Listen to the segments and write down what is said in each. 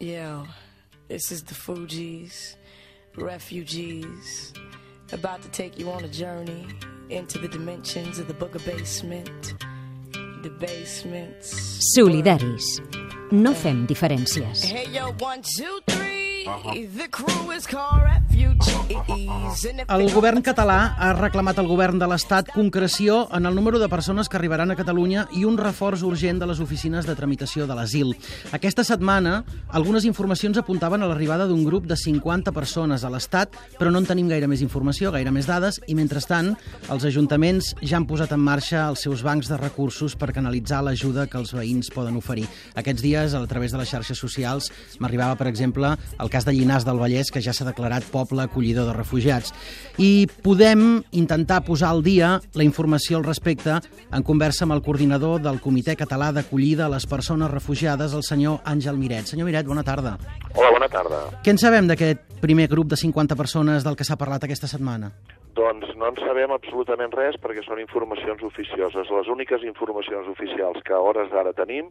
Yo, this is the Fugees, refugees, about to take you on a journey into the dimensions of the booger basement, the basements. Solidaris. No fem diferències. Hey yo, one, two, three. If El govern català ha reclamat al govern de l'Estat concreció en el número de persones que arribaran a Catalunya i un reforç urgent de les oficines de tramitació de l'asil. Aquesta setmana, algunes informacions apuntaven a l'arribada d'un grup de 50 persones a l'Estat, però no en tenim gaire més informació, gaire més dades, i mentrestant, els ajuntaments ja han posat en marxa els seus bancs de recursos per canalitzar l'ajuda que els veïns poden oferir. Aquests dies, a través de les xarxes socials, m'arribava, per exemple, el cas de Llinars del Vallès, que ja s'ha declarat poble acollidor de refugiats. I podem intentar posar al dia la informació al respecte en conversa amb el coordinador del Comitè Català d'Acollida a les Persones Refugiades, el senyor Àngel Miret. Senyor Miret, bona tarda. Hola, bona tarda. Què en sabem d'aquest primer grup de 50 persones del que s'ha parlat aquesta setmana? Doncs no en sabem absolutament res perquè són informacions oficioses. Les úniques informacions oficials que a hores d'ara tenim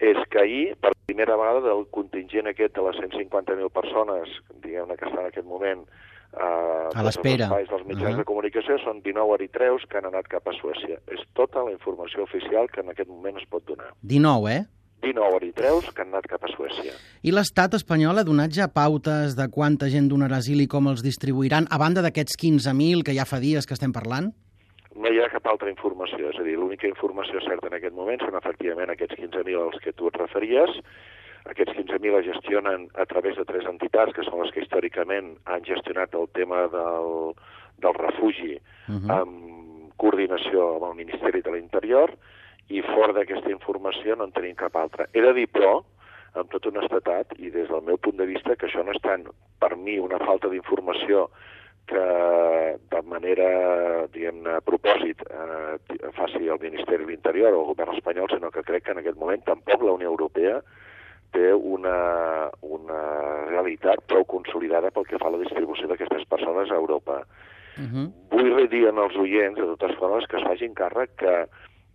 és que ahir, per primera vegada del contingent aquest de les 150.000 persones, diguem-ne que estan en aquest moment eh, A l'espera. tots els espais dels mitjans Mhm. de comunicació, són 19 eritreus que han anat cap a Suècia. És tota la informació oficial que en aquest moment es pot donar. 19, eh? 19 eritreus que han anat cap a Suècia. I l'estat espanyol ha donat ja pautes de quanta gent donarà asil i com els distribuiran, a banda d'aquests 15.000 que ja fa dies que estem parlant? No hi ha cap altra informació, és a dir, l'única informació certa en aquest moment són efectivament aquests 15.000 als que tu et referies. Aquests 15.000 es gestionen a través de tres entitats, que són les que històricament han gestionat el tema del, del refugi Uh -huh. amb coordinació amb el Ministeri de l'Interior, i fora d'aquesta informació no en tenim cap altra. He de dir, però, amb tota honestedat, i des del meu punt de vista, que això no és tant, per mi, una falta d'informació que de manera, diguem-ne, a propòsit eh, faci el Ministeri de l'Interior o el govern espanyol, sinó que crec que en aquest moment tampoc la Unió Europea té una, una realitat prou consolidada pel que fa a la distribució d'aquestes persones a Europa. Uh -huh. Vull dir als oients, de totes formes, que es facin càrrec que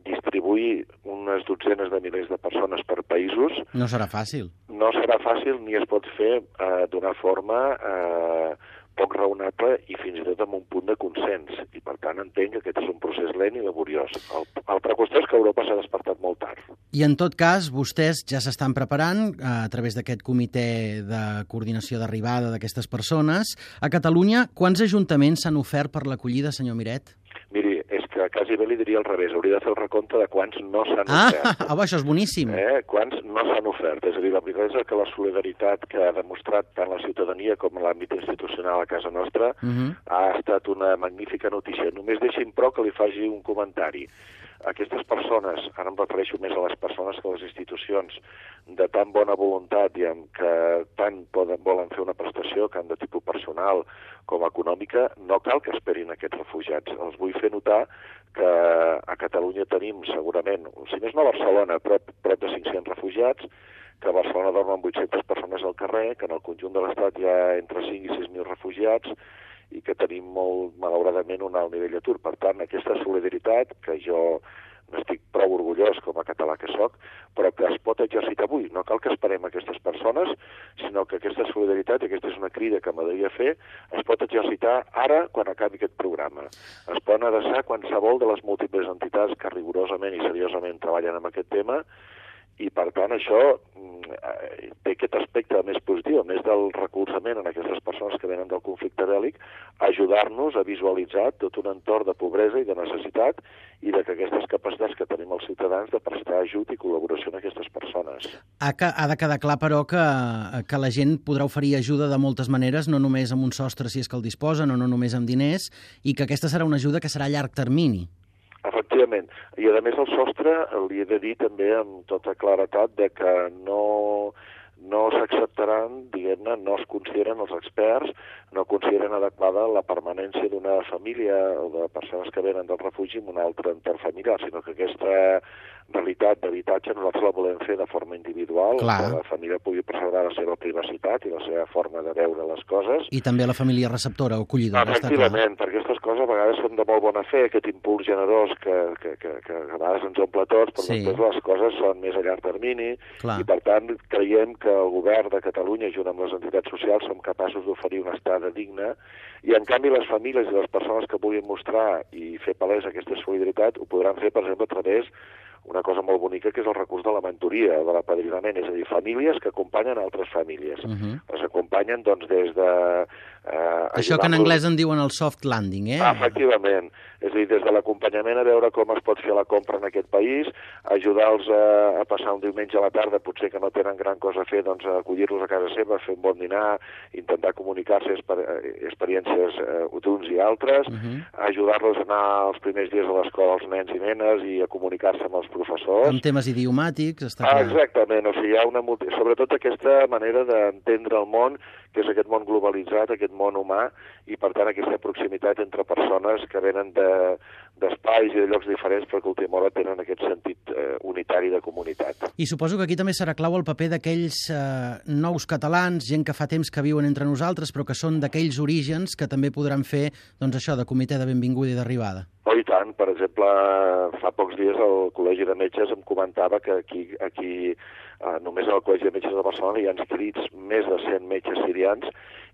distribuir unes dotzenes de milers de persones per països No serà fàcil. no serà fàcil ni es pot fer eh, d'una forma eh, raonable i fins i tot amb un punt de consens. I per tant entenc que aquest és un procés lent i laboriós. L'altra qüestió és que Europa s'ha despertat molt tard. I en tot cas, vostès ja s'estan preparant, eh, a través d'aquest comitè de coordinació d'arribada d'aquestes persones. A Catalunya, quants ajuntaments s'han ofert per l'acollida, senyor Miret? Que quasi bé li diria al revés. Hauria de fer el recompte de quants no s'han Ah, ofert. ah, això és boníssim. Eh? Quants no s'han ofert? És a dir, la veritat és que la solidaritat que ha demostrat tant la ciutadania com l'àmbit institucional a casa nostra Uh -huh. ha estat una magnífica notícia. Només deixi'm, però, que li faci un comentari. Aquestes persones, ara em refereixo més a les persones que a les institucions, de tan bona voluntat, diguem, que tant poden, volen fer una prestació, tant de tipus personal com econòmica, no cal que esperin aquests refugiats. Els vull fer notar que a Catalunya tenim segurament, si més no a Barcelona, prop, prop de 500 refugiats, que a Barcelona dormen 800 persones al carrer, que en el conjunt de l'Estat hi ha entre 5 i 6.000 refugiats, i que tenim molt, malauradament, un alt nivell d'atur. Per tant, aquesta solidaritat, que jo n'estic prou orgullós com a català que sóc, però que es pot exercir avui. No cal que esperem aquestes persones, sinó que aquesta solidaritat, i aquesta és una crida que m'agradaria fer, es pot exercitar ara, quan acabi aquest programa. Es poden adreçar qualsevol de les múltiples entitats que rigorosament i seriosament treballen amb aquest tema, i per tant això mm, eh, té aquest aspecte més positiu, més del recolzament en aquestes persones que venen del conflicte bèl·lic, ajudar-nos a visualitzar tot un entorn de pobresa i de necessitat i de que aquestes capacitats que tenim els ciutadans de prestar ajut i col·laboració en aquestes persones. Ha, que, ha de quedar clar, però, que, que la gent podrà oferir ajuda de moltes maneres, no només amb un sostre si és que el disposen, o no només amb diners, i que aquesta serà una ajuda que serà a llarg termini. Efectivament. I a més el sostre li he de dir també amb tota claretat de que no, no s'acceptaran, diguem-ne, no es consideren els experts, no consideren adequada la permanència d'una família o de persones que venen del refugi en un altre entorn familiar, sinó que aquesta realitat d'habitatge nosaltres la volem fer de forma individual, Clar. que la família pugui preservar la seva privacitat i la seva forma de veure les coses, I també la família receptora o acollidora, està clar. Efectivament, perquè aquestes coses a vegades són de molt bona fe, aquest impuls generós que, que, que, que a vegades ens omple tots, però Sí. després les coses són més a llarg termini Clar. i per tant creiem que el govern de Catalunya junt amb les entitats socials som capaços d'oferir una estada digna i en canvi les famílies i les persones que vulguin mostrar i fer palès aquesta solidaritat ho podran fer, per exemple, a través una cosa molt bonica que és el recurs de la mentoria, de l'apadrinament, és a dir, famílies que acompanyen altres famílies. Uh -huh. Les acompanyen doncs, des de... Eh, Això que en anglès en diuen el soft landing, eh? Ah, efectivament. És a dir, des de l'acompanyament a veure com es pot fer la compra en aquest país, ajudar-los a, a passar un diumenge a la tarda, potser que no tenen gran cosa a fer, doncs acollir-los a casa seva, fer un bon dinar, intentar comunicar-se exper eh, experiències eh, d'uns i altres, Uh -huh. ajudar-los a anar els primers dies a l'escola als nens i nenes i a comunicar-se amb els professors. Amb temes idiomàtics, està Ah, clar. exactament, o sigui, hi ha una sobretot aquesta manera d'entendre el món, que és aquest món globalitzat, aquest món humà, i per tant aquesta proximitat entre persones que venen de- d'espais i de llocs diferents, però que a última hora tenen aquest sentit unitari de comunitat. I suposo que aquí també serà clau el paper d'aquells eh, nous catalans, gent que fa temps que viuen entre nosaltres, però que són d'aquells orígens que també podran fer, doncs això, de comitè de benvinguda i d'arribada. Oh, i tant. Per exemple, fa pocs dies el Col·legi de Metges em comentava que aquí, aquí eh, només al Col·legi de Metges de Barcelona hi ha inscrits més de 100 metges sirians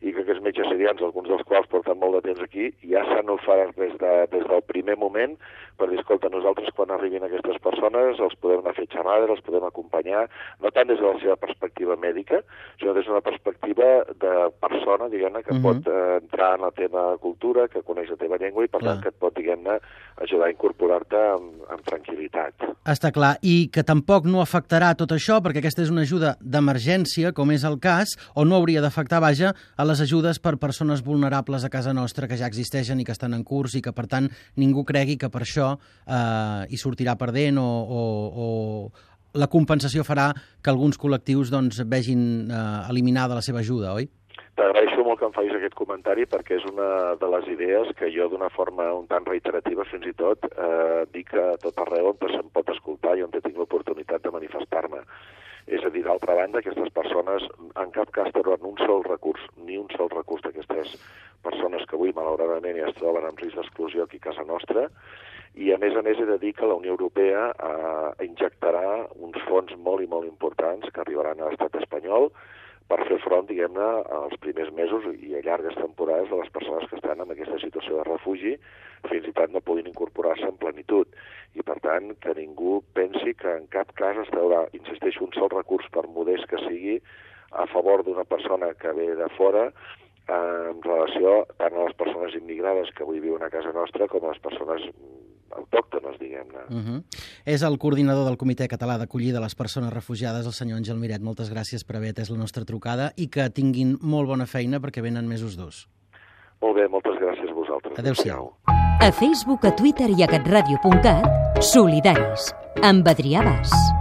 i que aquests metges sirians, alguns dels quals porten molt de temps aquí, ja s'han ofert des, de, des del primer moment per dir, escolta, nosaltres quan arribin aquestes persones els podem anar a fer xerrades, els podem acompanyar, no tant des de la seva perspectiva mèdica, sinó des d'una perspectiva de persona, diguem-ne, que Mhm. pot eh, entrar en la teva cultura, que coneix la teva llengua i per Clar. tant que et pot, diguem-ne, ajudar a incorporar-te amb, amb tranquil·litat. Està clar, i que tampoc no afectarà tot això, perquè aquesta és una ajuda d'emergència, com és el cas, o no hauria d'afectar, vaja, a les ajudes per persones vulnerables a casa nostra que ja existeixen i que estan en curs i que, per tant, ningú cregui que per això eh, hi sortirà perdent o, o, o la compensació farà que alguns col·lectius doncs, vegin eh, eliminada la seva ajuda, oi? T'agraeixo molt que em facis aquest comentari perquè és una de les idees que jo d'una forma un tant reiterativa fins i tot eh, dic a tot arreu on se'm pot escoltar i on tinc l'oportunitat de manifestar-me. És a dir, d'altra banda, aquestes persones en cap cas tenen un sol recurs, ni un sol recurs d'aquestes persones que avui malauradament ja es troben en risc d'exclusió aquí a casa nostra, i a més a més he de dir que la Unió Europea eh, injectarà uns fons molt i molt importants que arribaran a l'estat espanyol per fer front, diguem-ne, als primers mesos i a llargues temporades de les persones que estan en aquesta situació de refugi, fins i tot no puguin incorporar-se en plenitud. I, per tant, que ningú pensi que en cap cas es traurà, insisteixo, un sol recurs, per modest que sigui, a favor d'una persona que ve de fora, eh, en relació tant a les persones immigrades que avui viuen a casa nostra com a les persones autòctones, diguem-ne. Uh -huh. És el coordinador del Comitè Català d'Acollida de les Persones Refugiades, el senyor Àngel Miret. Moltes gràcies per haver atès la nostra trucada i que tinguin molt bona feina perquè venen mesos durs. Molt bé, moltes gràcies a vosaltres. Adéu-siau. A Facebook, a Twitter i a catradio.cat, Solidaris, amb Adrià Bas.